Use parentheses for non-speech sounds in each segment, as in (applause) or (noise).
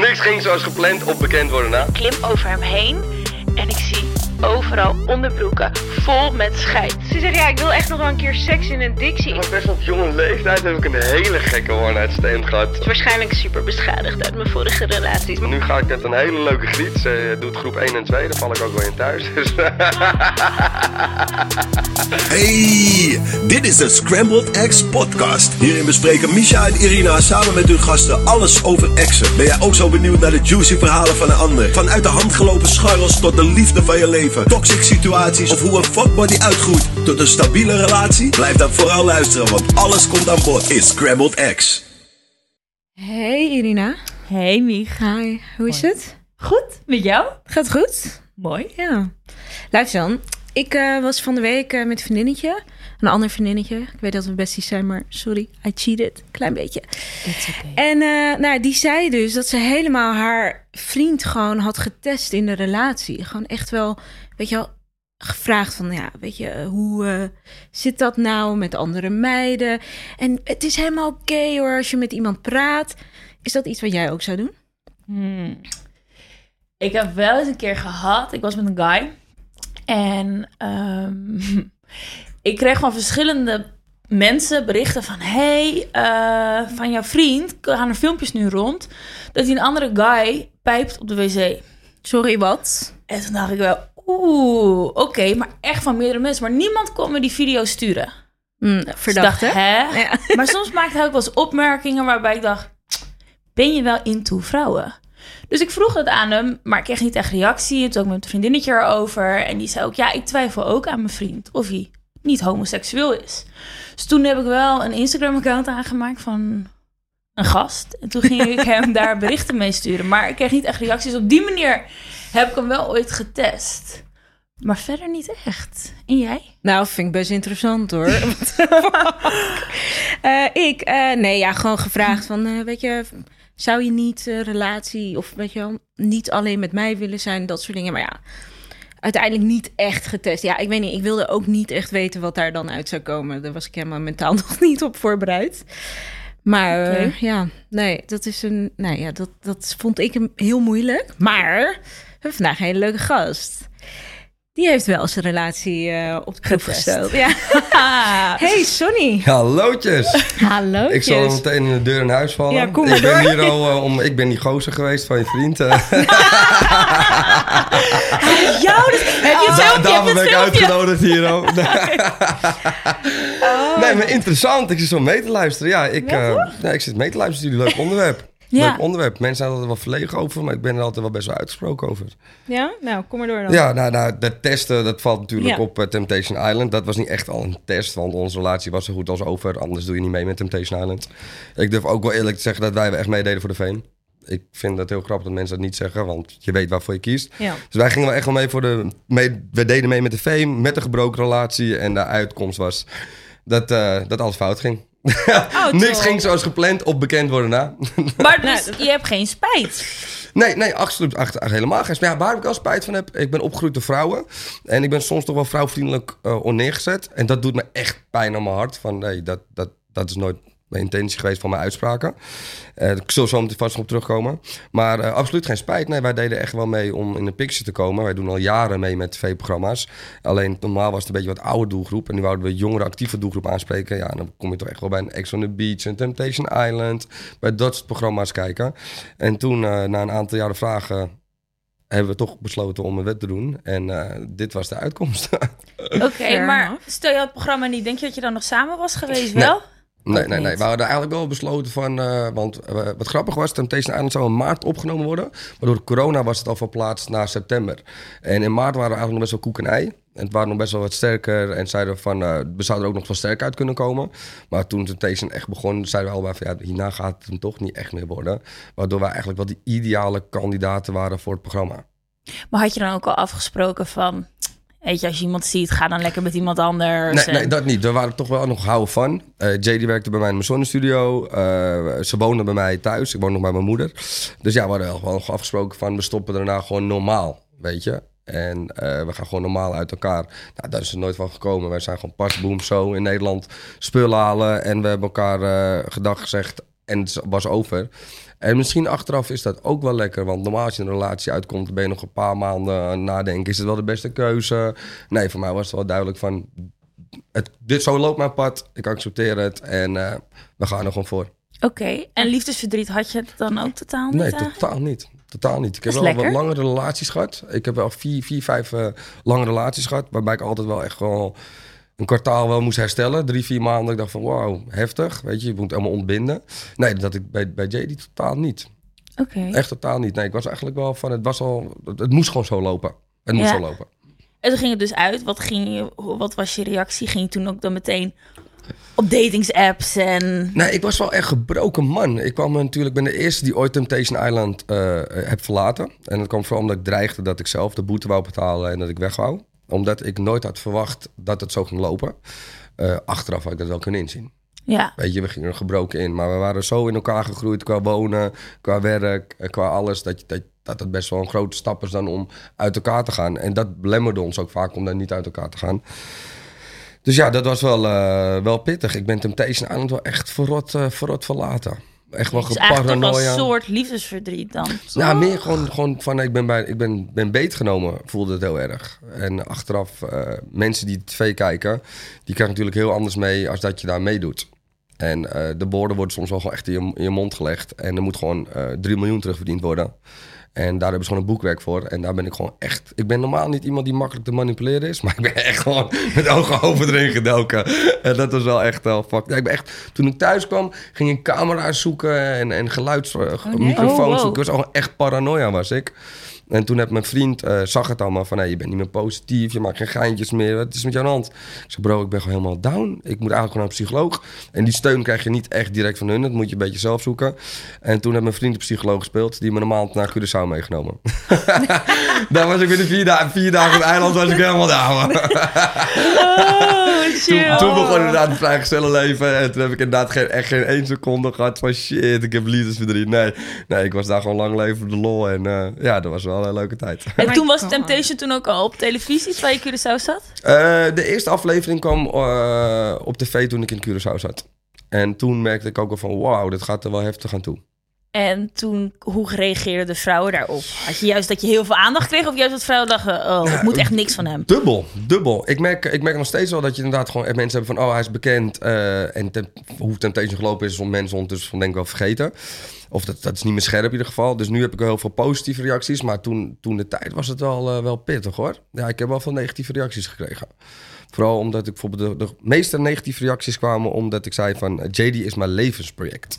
Niks ging zoals gepland op bekend worden na. klim over hem heen overal onderbroeken vol met scheid. Ze zegt, ja, ik wil echt nog wel een keer seks in een dictie. Maar best op jonge leeftijd heb ik een hele gekke stand gehad. Waarschijnlijk super beschadigd uit mijn vorige relaties. Nu ga ik met een hele leuke griet. Ze doet groep 1 en 2, daar val ik ook wel in thuis. Dus (laughs) Hey, dit is de Scrambled Eggs podcast. Hierin bespreken Misha en Irina samen met hun gasten alles over exen. Ben jij ook zo benieuwd naar de juicy verhalen van een ander? Vanuit de hand gelopen scharrels tot de liefde van je leven. Toxic situaties of hoe een fuckbody uitgroeit tot een stabiele relatie? Blijf dan vooral luisteren, want alles komt aan bod in Scrambled Eggs. Hey Irina. Hey Mich. Hi, hoe is het? Goed, met jou? Gaat goed? Mooi. Ja. Luister dan. Ik eh, was van de week eh, met een vriendinnetje. Een ander vriendinnetje. Ik weet dat we besties zijn, maar sorry, I cheated. Klein beetje. Okay. En eh, nou, die zei dus dat ze helemaal haar vriend gewoon had getest in de relatie. Gewoon echt wel, weet je wel, gevraagd van, ja, weet je, hoe eh, zit dat nou met andere meiden? En het is helemaal oké hoor, als je met iemand praat. Is dat iets wat jij ook zou doen? Hmm. Ik heb wel eens een keer gehad, ik was met een guy. En ehm, (laughs) ik kreeg van verschillende mensen berichten van... hey, eh, van jouw vriend gaan er filmpjes nu rond... dat hij een andere guy pijpt op de wc. Sorry, wat? En toen dacht ik wel, oeh, oké, maar echt van meerdere mensen. Maar niemand kon me die video sturen. Mm, Dus verdacht, dacht, hè? Ja. (laughs) Maar soms maakte hij ook wel eens opmerkingen waarbij ik dacht... ben je wel into vrouwen? Dus ik vroeg het aan hem, maar ik kreeg niet echt reactie. Toen ook met een vriendinnetje erover. En die zei ook, ja, ik twijfel ook aan mijn vriend of hij niet homoseksueel is. Dus toen heb ik wel een Instagram-account aangemaakt van een gast. En toen ging ik (laughs) hem daar berichten mee sturen. Maar ik kreeg niet echt reacties. Op die manier heb ik hem wel ooit getest. Maar verder niet echt. En jij? Nou, vind ik best interessant hoor. (laughs) Eh, ik, eh, nee, ja, gewoon gevraagd van, eh, weet je, zou je niet relatie of weet je wel, niet alleen met mij willen zijn, dat soort dingen. Maar ja, uiteindelijk niet echt getest. Ja, ik weet niet, ik wilde ook niet echt weten wat daar dan uit zou komen. Daar was ik helemaal mentaal (laughs) nog niet op voorbereid. Maar ja, nee, dat is een, nee, ja, dat, dat vond ik hem heel moeilijk. Maar hebben vandaag een hele leuke gast. Die heeft wel zijn relatie eh, op de proef gesteld. Ja. (laughs) Hey Sonny. Hallootjes! Hallo. Ik zal meteen in de deur in huis vallen. Ja, kom maar ik ben door. hier al eh, om. Ik ben die gozer geweest van je vriend. eh. (laughs) Jou, dus, heb je het ben ik uitgenodigd hier (laughs) ook. Nee, maar interessant. Ik zit zo mee te luisteren. Ja, ik, eh, ja, ik zit mee te luisteren. Jullie leuk onderwerp. Ja. Leuk onderwerp. Mensen zijn er altijd wel verlegen over, maar ik ben er altijd wel best wel uitgesproken over. Ja, nou, kom maar door dan. Ja, nou, nou dat testen, dat valt natuurlijk Ja. op eh, Temptation Island. Dat was niet echt al een test, want onze relatie was zo goed als over. Anders doe je niet mee met Temptation Island. Ik durf ook wel eerlijk te zeggen dat wij echt meededen voor de fame. Ik vind dat heel grappig dat mensen dat niet zeggen, want je weet waarvoor je kiest. Ja. Dus wij gingen wel echt wel mee voor de... Mee, we deden mee met de fame, met de gebroken relatie. En de uitkomst was dat, eh, dat alles fout ging. (laughs) Niks ging zoals gepland op bekend worden na. (laughs) Maar dus, je hebt geen spijt. Nee, nee, absoluut ach, ach, helemaal geen spijt. Ja, waar ik wel spijt van heb, ik ben opgegroeid door vrouwen. En ik ben soms toch wel vrouwvriendelijk eh onneergezet. En dat doet me echt pijn aan mijn hart. Van nee, dat, dat, dat is nooit mijn intentie geweest van mijn uitspraken. Eh ik zal zo meteen vast op terugkomen. Maar eh, absoluut geen spijt. Nee, wij deden echt wel mee om in de picture te komen. Wij doen al jaren mee met tv-programma's. Alleen normaal was het een beetje wat oude doelgroep. En nu wouden we jongere actieve doelgroep aanspreken. Ja, dan kom je toch echt wel bij een Ex on the Beach en Temptation Island. Bij dat soort programma's kijken. En toen, eh, na een aantal jaren vragen, hebben we toch besloten om een wet te doen. En eh, dit was de uitkomst. (laughs) Oké, maar stel je had het programma niet, denk je dat je dan nog samen was geweest? Nee. Wel? Nee, nee, nee. We hadden eigenlijk wel besloten van... eh, want eh, wat grappig was, Temptation Island zou in maart opgenomen worden. Maar door corona was het al verplaatst naar september. En in maart waren we eigenlijk nog best wel koek en ei. En het waren nog best wel wat sterker. En zeiden van, eh, we zouden er ook nog wel sterk uit kunnen komen. Maar toen Temptation echt begon, zeiden we allebei van... Ja, hierna gaat het hem toch niet echt meer worden. Waardoor wij eigenlijk wel die ideale kandidaten waren voor het programma. Maar had je dan ook al afgesproken van... Weet je, als je iemand ziet, ga dan lekker met iemand anders. Nee, nee, dat niet. We waren toch wel nog houden van. Eh Jay die werkte bij mij in mijn zonnestudio. Eh ze woonde bij mij thuis. Ik woon nog bij mijn moeder. Dus ja, we hadden wel gewoon afgesproken van... we stoppen daarna gewoon normaal, weet je. En eh, we gaan gewoon normaal uit elkaar. Nou, daar is er nooit van gekomen. Wij zijn gewoon pas, boem, zo in Nederland spullen halen. En we hebben elkaar eh gedag gezegd en het was over. En misschien achteraf is dat ook wel lekker. Want normaal als je een relatie uitkomt, ben je nog een paar maanden nadenken. Is het wel de beste keuze? Nee, voor mij was het wel duidelijk van... Het, dit zo loopt mijn pad, ik accepteer het en eh, we gaan er gewoon voor. Oké, en liefdesverdriet had je dan ook totaal niet Nee, eigenlijk? totaal niet. Totaal niet. Ik heb wel wat langere relaties gehad. Ik heb wel vier, vier vijf eh, lange relaties gehad. Waarbij ik altijd wel echt wel een kwartaal wel moest herstellen. Drie, vier maanden. Ik dacht van wauw, heftig. Weet je, je moet allemaal ontbinden. Nee, dat ik bij, bij JD totaal niet. Oké. Echt totaal niet. Nee, ik was eigenlijk wel van, het was al, het, het moest gewoon zo lopen. Het moest Ja. zo lopen. En toen ging het dus uit. Wat, ging je, wat was je reactie? Ging je toen ook dan meteen op datingsapps en... Nee, ik was wel echt gebroken man. Ik kwam natuurlijk, ben de eerste die ooit Temptation Island eh, heb verlaten. En dat kwam vooral omdat ik dreigde dat ik zelf de boete wou betalen en dat ik weg wou. Omdat ik nooit had verwacht dat het zo ging lopen. Eh, achteraf had ik dat wel kunnen inzien. Ja, Weet je, we gingen er gebroken in. Maar we waren zo in elkaar gegroeid qua wonen, qua werk, eh, qua alles. Dat, dat, dat het best wel een grote stap is dan om uit elkaar te gaan. En dat belemmerde ons ook vaak om dan niet uit elkaar te gaan. Dus ja, dat was wel, eh, wel pittig. Ik ben Temptation Island wel echt verrot, verrot verlaten. Echt wel dus geparanoia. een soort liefdesverdriet dan. Nou, meer gewoon, gewoon van ik ben, bij, ik ben, ben beetgenomen, voelde het heel erg. En achteraf, eh, mensen die tv kijken, die krijgen natuurlijk heel anders mee als dat je daar meedoet. En eh, de borden worden soms wel gewoon echt in je, in je mond gelegd. En er moet gewoon eh 3 miljoen terugverdiend worden. En daar hebben ze gewoon een boekwerk voor. En daar ben ik gewoon echt... Ik ben normaal niet iemand die makkelijk te manipuleren is. (laughs) Maar ik ben echt gewoon met ogen open erin gedoken. En dat was wel echt wel fuck. Ja, ik ben echt... Toen ik thuis kwam, ging ik camera's zoeken en, en geluidsmicrofoons Oh, wow. zoeken. Ik was al echt paranoia was ik. En toen heb mijn vriend, eh, zag het allemaal van... Hey, je bent niet meer positief, je maakt geen geintjes meer. Wat is met jou aan de hand? Ik zei, bro, ik ben gewoon helemaal down. Ik moet eigenlijk gewoon naar een psycholoog. En die steun krijg je niet echt direct van hun. Dat moet je een beetje zelf zoeken. En toen heb mijn vriend een psycholoog gespeeld... die me een maand naar Curaçao meegenomen. (laughs) Daar was ik binnen vier, dagen vier dagen op het eiland... was ik helemaal down. (laughs) Oh, Toen, toen begon inderdaad het vrijgestellen leven. En toen heb ik inderdaad geen, echt geen één seconde gehad van shit, ik heb liefdesverdriet. Nee, nee, ik was daar gewoon lang leven voor de lol. En eh, ja, dat was wel een leuke tijd. (laughs) En my toen was. Temptation toen ook al op televisie, terwijl je in Curaçao zat? Eh, de eerste aflevering kwam eh, op tv toen ik in Curaçao zat. En toen merkte ik ook al van, wauw, dit gaat er wel heftig aan toe. En toen, hoe reageerden de vrouwen daarop? Had je juist dat je heel veel aandacht kreeg? Of juist dat vrouwen dachten, oh, ik moet echt niks van hem? Dubbel, dubbel. Ik merk, ik merk nog steeds wel dat je inderdaad gewoon echt mensen hebt van... oh, hij is bekend. eh, en hoe Temptation gelopen is, is om mensen ondertussen van denk ik wel vergeten. Of dat, dat is niet meer scherp in ieder geval. Dus nu heb ik heel veel positieve reacties. Maar toen, toen de tijd was het wel, eh, wel pittig hoor. Ja, ik heb wel veel negatieve reacties gekregen. Vooral omdat ik bijvoorbeeld de, meeste negatieve reacties kwamen... omdat ik zei van, eh, JD is mijn levensproject.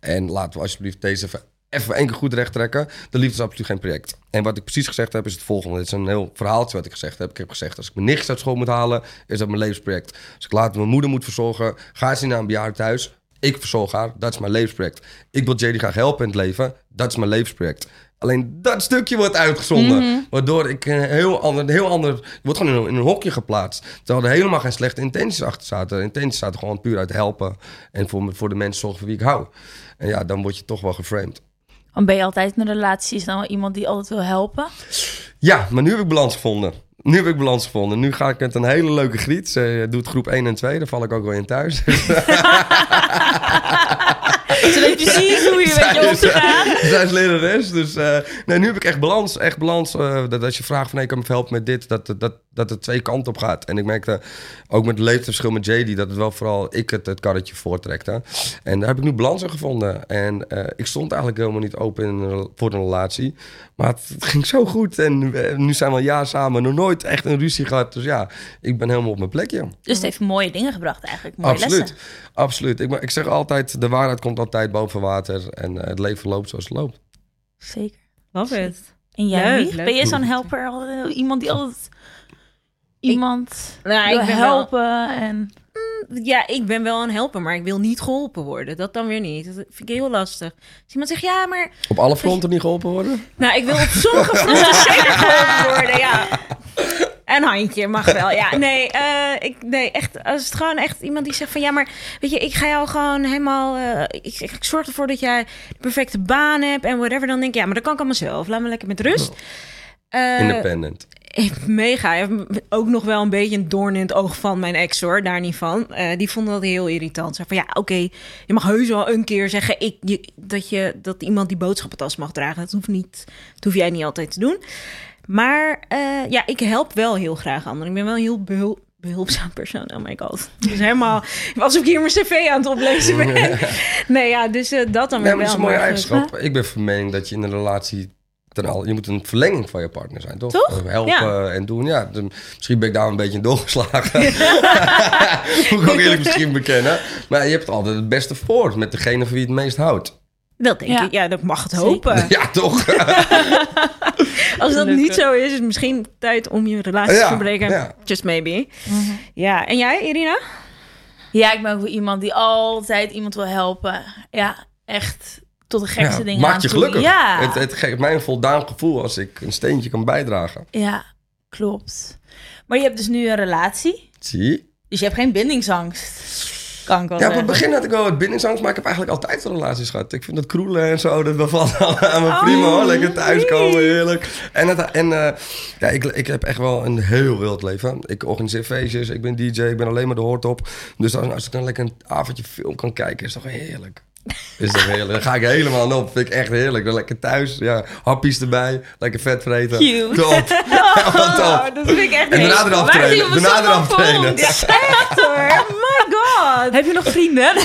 En laten we alsjeblieft deze even, één keer goed recht trekken. De liefde is absoluut geen project. En wat ik precies gezegd heb is het volgende. Dit is een heel verhaaltje wat ik gezegd heb. Ik heb gezegd, als ik mijn nichtjes uit school moet halen... is dat mijn levensproject. Als ik later mijn moeder moet verzorgen... ga ze naar een bejaardentehuis... Ik verzorg haar, dat is mijn levensproject. Ik wil JD graag helpen in het leven, dat is mijn levensproject. Alleen dat stukje wordt uitgezonden. Waardoor ik een heel ander, een heel ander. wordt gewoon in een, in een hokje geplaatst. Terwijl er helemaal geen slechte intenties achter zaten. De intenties zaten gewoon puur uit helpen. En voor, voor de mensen zorgen voor wie ik hou. En ja, dan word je toch wel geframed. Dan ben je altijd in een relatie, is dan wel iemand die altijd wil helpen? Ja, maar nu heb ik balans gevonden. Nu heb ik balans gevonden. Nu ga ik met een hele leuke griet. Ze doet groep 1 en 2. Daar val ik ook wel in thuis. (laughs) Ze weet precies hoe je weet je om te gaan. Zij is lerares. Dus eh, nee, nu heb ik echt balans. Echt balans. eh, dat als je vraagt van, hey, kan me helpen met dit, dat, dat, dat, het twee kanten op gaat. En ik merkte ook met het leeftijdsverschil met JD, dat het wel vooral ik het, het karretje voortrekte. En daar heb ik nu balans in gevonden. En eh, ik stond eigenlijk helemaal niet open voor een relatie. Maar het, ging zo goed. En eh, nu zijn we een jaar samen. Nog nooit echt een ruzie gehad. Dus ja, ik ben helemaal op mijn plekje. Dus het heeft mooie dingen gebracht eigenlijk, mooie Absoluut. lessen. Absoluut. Ik, ik zeg altijd, de waarheid komt altijd boven water. En eh, het leven loopt zoals het loopt. Zeker. Love it. En jij, Leuk, Mieg? leuk. ben jij zo'n helper? Altijd Iemand die altijd iemand Nou, wil ik ben wel- helpen en... Ja, ik ben wel een helper, maar ik wil niet geholpen worden. Dat dan weer niet. Dat vind ik heel lastig. Als iemand zegt, ja, maar... Op alle fronten niet geholpen worden? Nou, ik wil op sommige (laughs) fronten zeker geholpen worden, ja. Een handje mag wel, ja. Nee, eh, ik, nee, echt, als het gewoon echt iemand die zegt van... Ja, maar weet je, ik ga jou gewoon helemaal... eh, ik, ik zorg ervoor dat jij de perfecte baan hebt en whatever. Dan denk ik, ja, maar dat kan ik allemaal zelf. Laat me lekker met rust. Eh, Independent. Ik- Mega. Ook nog wel een beetje een doorn in het oog van mijn ex hoor, daar niet van. Eh, die vond dat heel irritant. Zei van ja, oké, je mag heus wel een keer zeggen ik, je, dat, je, dat iemand die boodschappentas mag dragen. Dat hoeft niet, dat hoef jij niet altijd te doen. Maar eh, ja, ik help wel heel graag anderen. Ik ben wel heel behul, behulpzaam persoon. Oh my god. Dus helemaal alsof ik hier mijn cv aan het oplezen ben. (laughs) Nee, ja, dus eh, dat dan Nee, weer maar dat is wel. een mooie eigenschap. Ik ben van mening dat je in een relatie... Ten al, je moet een verlenging van je partner zijn, toch? Toch? Helpen Ja. en doen. Ja, dus misschien ben ik daar een beetje in doorgeslagen. (laughs) (laughs) Moet ik ook eerlijk misschien bekennen. Maar je hebt altijd het beste voor met degene van wie je het meest houdt. Dat denk Ja. ik. Ja, dat mag het hopen. (laughs) Ja, toch? Als dat niet zo is, is het misschien tijd om je relatie Ja, te verbreken. ja. Just maybe. Ja, en jij, Irina? Ja, ik ben ook wel iemand die altijd iemand wil helpen. Ja, echt tot de gekste Ja, dingen maakt aan je toe. gelukkig. Ja. Het, het geeft mij een voldaan gevoel als ik een steentje kan bijdragen. ja, klopt. Maar je hebt dus nu een relatie. Zie? Dus je hebt geen bindingsangst. Kan ik wel Ja, op het begin had ik wel wat bindingsangst, maar ik heb eigenlijk altijd relaties gehad. Ik vind dat kroelen en zo, dat bevalt (laughs) aan me Oh, prima hoor. Lekker thuiskomen, heerlijk. En, het, en eh, ja, ik, ik heb echt wel een heel wild leven. Ik organiseer feestjes, ik ben DJ, ik ben alleen maar de hoort op. Dus als, als ik dan lekker een avondje film kan kijken, is toch heerlijk. Is toch heerlijk. Dan ga ik helemaal op. Vind ik echt heerlijk. Dan lekker thuis, ja, happies erbij, lekker vet vreten. Cute. Top. (laughs) Top. dat vind ik echt En daarna eraf trainen. Daarna eraf trainen. ons? Echt hoor. My god. Heb je nog vrienden?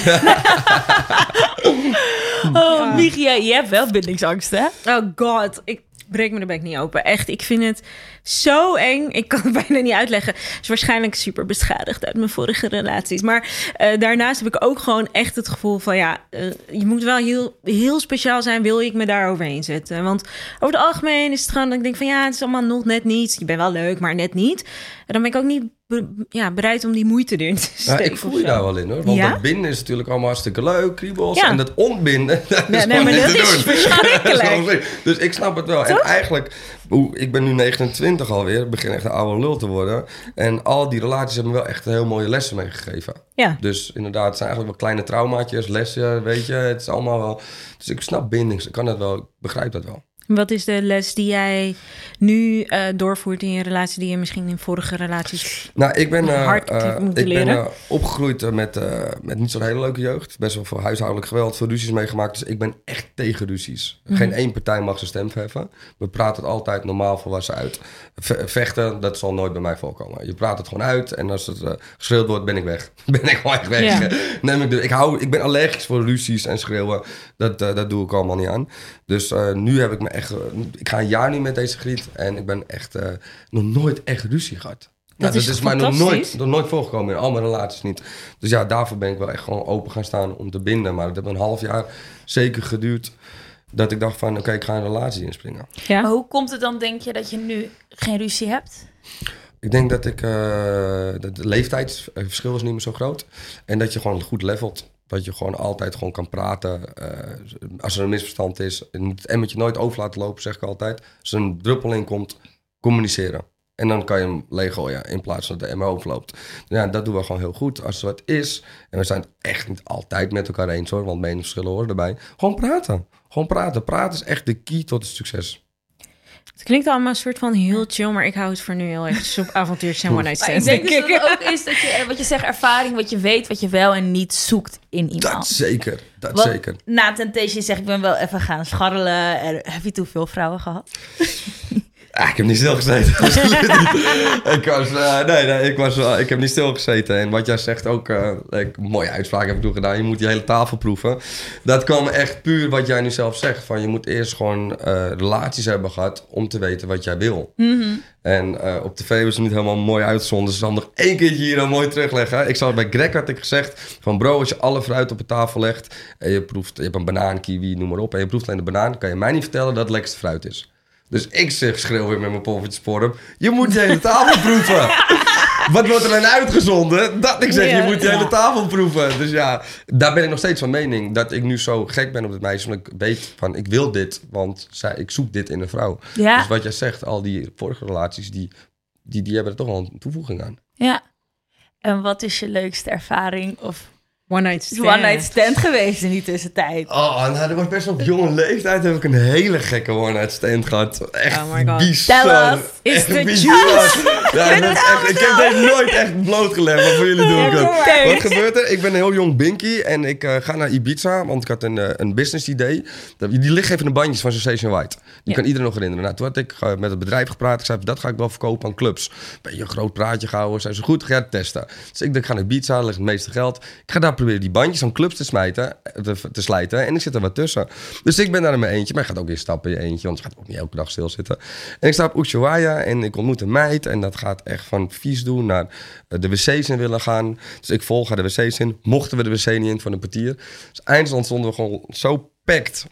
(laughs) oh, Michia, je hebt wel bindingsangst, hè? Oh god. Ik breek me de bek niet open. Echt, ik vind het zo eng. Ik kan het (laughs) bijna niet uitleggen. Het is waarschijnlijk super beschadigd uit mijn vorige relaties. Maar eh, daarnaast heb ik ook gewoon echt het gevoel van... ja, eh, je moet wel heel, heel speciaal zijn... wil ik me daar overheen zetten. Want over het algemeen is het gewoon dat ik denk van... ja, het is allemaal nog net niet. Je bent wel leuk, maar net niet. En dan ben ik ook niet be- ja, bereid om die moeite erin te Ja, steken. ik voel je daar wel in hoor. Want Ja? dat binden is natuurlijk allemaal hartstikke leuk, kriebels. Ja. En dat ontbinden, (laughs) dat Nee, is nee, maar niet dat is (laughs) verschrikkelijk. dus ik snap het wel. En eigenlijk, hoe- ik ben nu 29 alweer. Ik begin echt een oude lul te worden. En al die relaties hebben me wel echt heel mooie lessen meegegeven. Ja. Dus inderdaad, het zijn eigenlijk wel kleine traumaatjes, lessen, weet je. Het is allemaal wel... Dus ik snap bindings, ik kan dat wel, ik begrijp dat wel. Wat is de les die jij nu eh, doorvoert in je relatie... die je misschien in vorige relaties... Nou, ik ben, eh, Hard eh, ik ben leren. opgegroeid met, met niet zo'n hele leuke jeugd. Best wel veel huishoudelijk geweld, veel ruzies meegemaakt. Dus ik ben echt tegen ruzies. Mhm. Geen één partij mag zijn stem verheffen. We praten het altijd normaal volwassen uit. Ve- vechten, dat zal nooit bij mij voorkomen. Je praat het gewoon uit en als het geschreeuwd wordt, ben ik weg. (laughs) ben ik gewoon echt weg. Ja. Neem ik, de, ik, hou, ik ben allergisch voor ruzies en schreeuwen. Dat, dat doe ik allemaal niet aan. Dus nu heb ik me echt... eh, ik ga een jaar nu met deze griet en ik ben echt eh, nog nooit echt ruzie gehad. Nou, is dat is mij nog nooit, nog nooit voorgekomen in al mijn relaties niet. Dus ja, daarvoor ben ik wel echt gewoon open gaan staan om te binden. Maar het heeft een half jaar zeker geduurd dat ik dacht van... oké, ik ga een relatie inspringen. Ja? Maar hoe komt het dan, denk je, dat je nu geen ruzie hebt? Ik denk dat ik... eh dat de leeftijdsverschil is niet meer zo groot. En dat je gewoon goed levelt. Dat je gewoon altijd gewoon kan praten. Eh, als er een misverstand is. En het emmetje nooit over laten lopen, zeg ik altijd. Als er een druppel in komt, communiceren. En dan kan je hem leeggooien in plaats van dat de emmer overloopt. Ja, dat doen we gewoon heel goed. Als er wat is, en we zijn echt niet altijd met elkaar eens hoor, want meningsverschillen horen erbij. Gewoon praten. Gewoon praten. Praten is echt de key tot het succes. Het klinkt allemaal een soort van heel chill, maar ik hou het voor nu heel erg op avontuurs en one night ik denk dus ik. dat het ook is dat je, wat je zegt, ervaring, wat je weet, wat je wel en niet zoekt in iemand. Dat zeker. Dat zeker. Na Temptation zeg ik ben wel even gaan scharrelen. En heb je toen veel vrouwen gehad? (laughs) Ah, ik heb niet stilgezeten. (laughs) Ik, was, eh, nee, nee, ik, was, wel- ik heb niet stilgezeten. En wat jij zegt ook, ik, een mooie uitspraak heb ik toen gedaan. Je moet die hele tafel proeven. Dat kwam echt puur wat jij nu zelf zegt. Van, je moet eerst gewoon relaties hebben gehad om te weten wat jij wil. En eh, op tv was het niet helemaal mooi uitgezonden. Dus ik zal nog één keertje hier dan mooi terugleggen. Ik zal bij Greg had ik gezegd van bro, als je alle fruit op de tafel legt en je proeft, je hebt een banaan, kiwi, noem maar op, en je proeft alleen de banaan, kan je mij niet vertellen dat het lekkerste fruit is. Dus ik zeg, schreeuw weer met mijn poffertjes voor hem. Je moet de hele tafel (laughs) proeven. Wat wordt er dan uitgezonden? Dat ik zeg, je moet de ja. hele tafel proeven. Dus ja, daar ben ik nog steeds van mening. Dat ik nu zo gek ben op dit meisje. Want ik weet van, ik wil dit. Want zij, ik zoek dit in een vrouw. Ja. Dus wat jij zegt, al die vorige relaties, die, die, die hebben er toch wel een toevoeging aan. Ja. En wat is je leukste ervaring of One night stand. one night stand geweest in die tussentijd. Oh, nou, dat was best wel op jonge leeftijd. Heb ik een hele gekke one-night stand gehad. Echt Oh my God. bizar. Tell us. Is the bizar. Ja, echt, ik heb deze nooit echt blootgelegd, maar voor jullie doe ik. Wat gebeurt er? Ik ben een heel jong binky en ik eh, ga naar Ibiza, want ik had een, eh, een business idee. Die lichtgevende bandjes van Sensation White. Die kan iedereen nog herinneren. Nou, toen had ik eh, met het bedrijf gepraat. Ik zei, dat ga ik wel verkopen aan clubs. Beetje een groot praatje gehouden. Zei ze, goed, ga het testen. Dus ik denk, ik ga naar Ibiza, ligt het meeste geld. Ik ga daar proberen die bandjes aan clubs te smijten, te, te slijten. En ik zit er wat tussen. Dus ik ben daar in mijn eentje. Maar je gaat ook weer stappen in je eentje, want je gaat ook niet elke dag stilzitten. En ik sta op Ushuaia en ik ontmoet een meid. En dat gaat echt van vies doen naar eh, de wc's in willen gaan. Dus ik volg haar de wc's in. Mochten we de wc niet in van een portier. Dus eindstand stonden we gewoon zo packed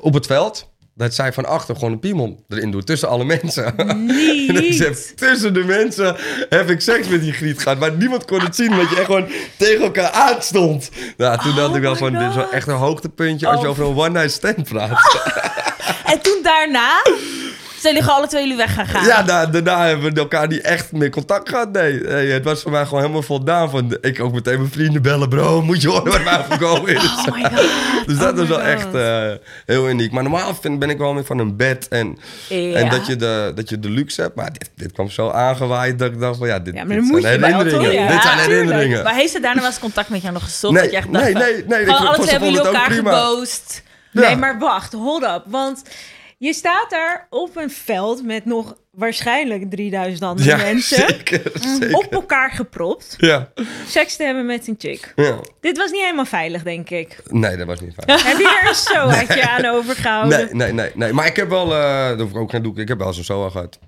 op het veld. Dat zij van achter gewoon een piemel erin doet. Tussen alle mensen. En ik zeg, tussen de mensen heb ik seks met die griet gehad. Maar niemand kon het zien, omdat je echt gewoon tegen elkaar aanstond. Nou, toen dacht ik wel van, dit is wel echt een hoogtepuntje als je Oh. over een one-night stand praat. (laughs) En toen daarna zijn jullie alle twee jullie weg gaan gaan. Ja, da- daarna hebben we elkaar niet echt meer contact gehad. Nee, het was voor mij gewoon helemaal voldaan. Van, ik ook meteen mijn vrienden bellen. Bro, moet je horen wat mij overkomen is. (laughs) Oh my god. Dus dat Oh was wel God. echt eh, heel uniek. Maar normaal vind, ben ik wel meer van een bed en, Ja. en dat, je de, dat je de luxe hebt. Maar dit, dit kwam zo aangewaaid dat ik dacht van ja, dit, Ja, maar dit moet zijn herinneringen. Ja, dit zijn tuurlijk. herinneringen. Maar heeft ze daarna wel eens contact met jou nog gestopt? Nee, dat je echt dacht nee, nee, nee, ik alle twee hebben jullie elkaar geboost. Nee, maar wacht, hold up. Want je staat daar op een veld met nog waarschijnlijk 3000 andere Ja, mensen. zeker, zeker. Op elkaar gepropt. Ja, Seks te hebben met een chick. ja. Dit was niet helemaal veilig, denk ik. Nee, dat was niet fijn. Heb je er een (laughs) soaatje aan overgehouden? Nee, nee, nee, nee. Maar ik heb wel, dat hoef ik ook geen doek, ik heb wel eens een SOA gehad.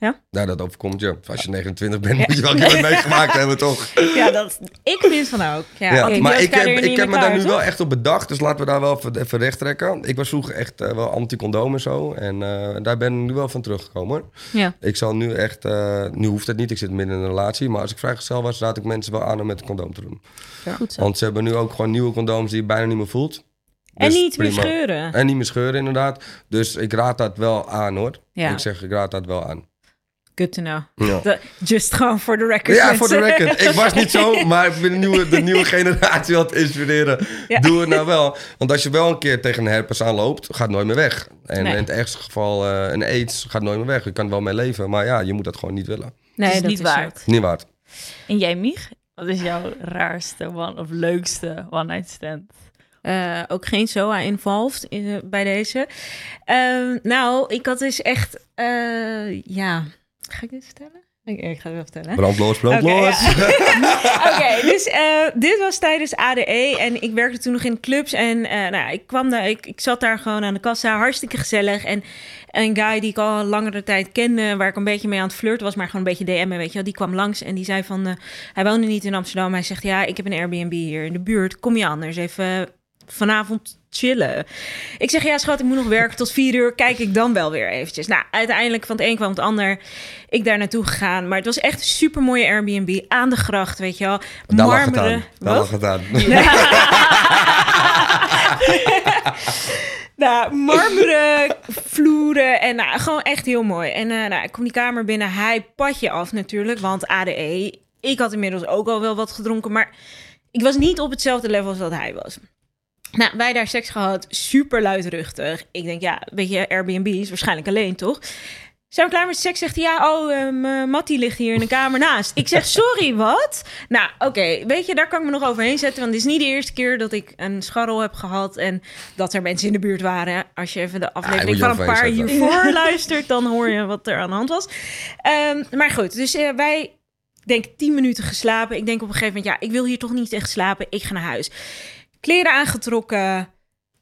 Ja? Nou, dat overkomt je. Als je 29 bent, moet je wel een keer (laughs) meegemaakt hebben, toch? Ja, dat, ik vind van ook. Ja, Ja, maar ik heb, ik heb me daar nu wel echt op bedacht. Dus laten we daar wel even, even recht trekken. Ik was vroeger echt eh, wel anti-condoom en zo. En eh, daar ben ik nu wel van teruggekomen. Ja. Ik zal nu echt... eh, nu hoeft het niet, ik zit midden in een relatie. Maar als ik vrijgezel was, raad ik mensen wel aan om met een condoom te doen. Goed zo. Want ze hebben nu ook gewoon nieuwe condooms die je bijna niet meer voelt. En Dus niet meer prima. scheuren. En niet meer scheuren, inderdaad. Dus ik raad dat wel aan, hoor. Ja. Ik zeg, ik raad dat wel aan. Good to know. Ja. De- just gewoon voor de record. Ja, voor de record. Ik was niet zo, (laughs) maar ik wil de nieuwe, de nieuwe generatie wat inspireren. Ja. Doe het nou wel. Want als je wel een keer tegen een herpes aanloopt, gaat het nooit meer weg. En Nee. in het ergste geval eh, een aids gaat nooit meer weg. Je kan er wel mee leven, maar ja, je moet dat gewoon niet willen. Nee, is dat niet is waard. Niet waard. En jij, Mich? Wat is jouw raarste one, of leukste one-night stand? Eh, ook geen SOA involved in, eh, bij deze. Ehm, nou, ik had dus echt... eh, ja, ga ik dit vertellen? Ik, ik ga het wel vertellen. Brandloos, brandloos. (laughs) Oké, dus eh, dit was tijdens ADE en ik werkte toen nog in clubs en eh, nou, ja, ik kwam daar, ik, ik zat daar gewoon aan de kassa, hartstikke gezellig en een guy die ik al langere tijd kende, waar ik een beetje mee aan het flirten was, maar gewoon een beetje DM'en, weet je wel, die kwam langs en die zei van, eh, hij woonde niet in Amsterdam, hij zegt ja, ik heb een Airbnb hier in de buurt, kom je anders even vanavond chillen. Ik zeg, ja schat, ik moet nog werken tot vier uur. Kijk ik dan wel weer eventjes. Nou, uiteindelijk van het een kwam het ander. Ik daar naartoe gegaan. Maar het was echt een super mooie Airbnb aan de gracht, weet je wel. Daar lag het Marmeren- aan. Daar Wat? lag het aan. (laughs) Nou, marmeren vloeren en nou, gewoon echt heel mooi. En eh, nou, ik kom die kamer binnen, hij padje af natuurlijk, want ADE. Ik had inmiddels ook al wel wat gedronken, maar ik was niet op hetzelfde level als dat hij was. Nou, wij daar seks gehad, super luidruchtig. Ik denk, ja, weet je, Airbnb is waarschijnlijk alleen, toch? Zijn we klaar met seks? Zegt hij, ja, oh, eh, Mattie ligt hier in de kamer naast. Ik zeg, (laughs) sorry, wat? Nou, oké, weet je, daar kan ik me nog overheen zetten. Want het is niet de eerste keer dat ik een scharrel heb gehad... en dat er mensen in de buurt waren. Als je even de aflevering moet je van een paar hiervoor (laughs) luistert... dan hoor je wat er aan de hand was. Ehm, maar goed, dus eh, wij denk tien minuten geslapen. Ik denk op een gegeven moment, ja, ik wil hier toch niet echt slapen. Ik ga naar huis. Kleren aangetrokken.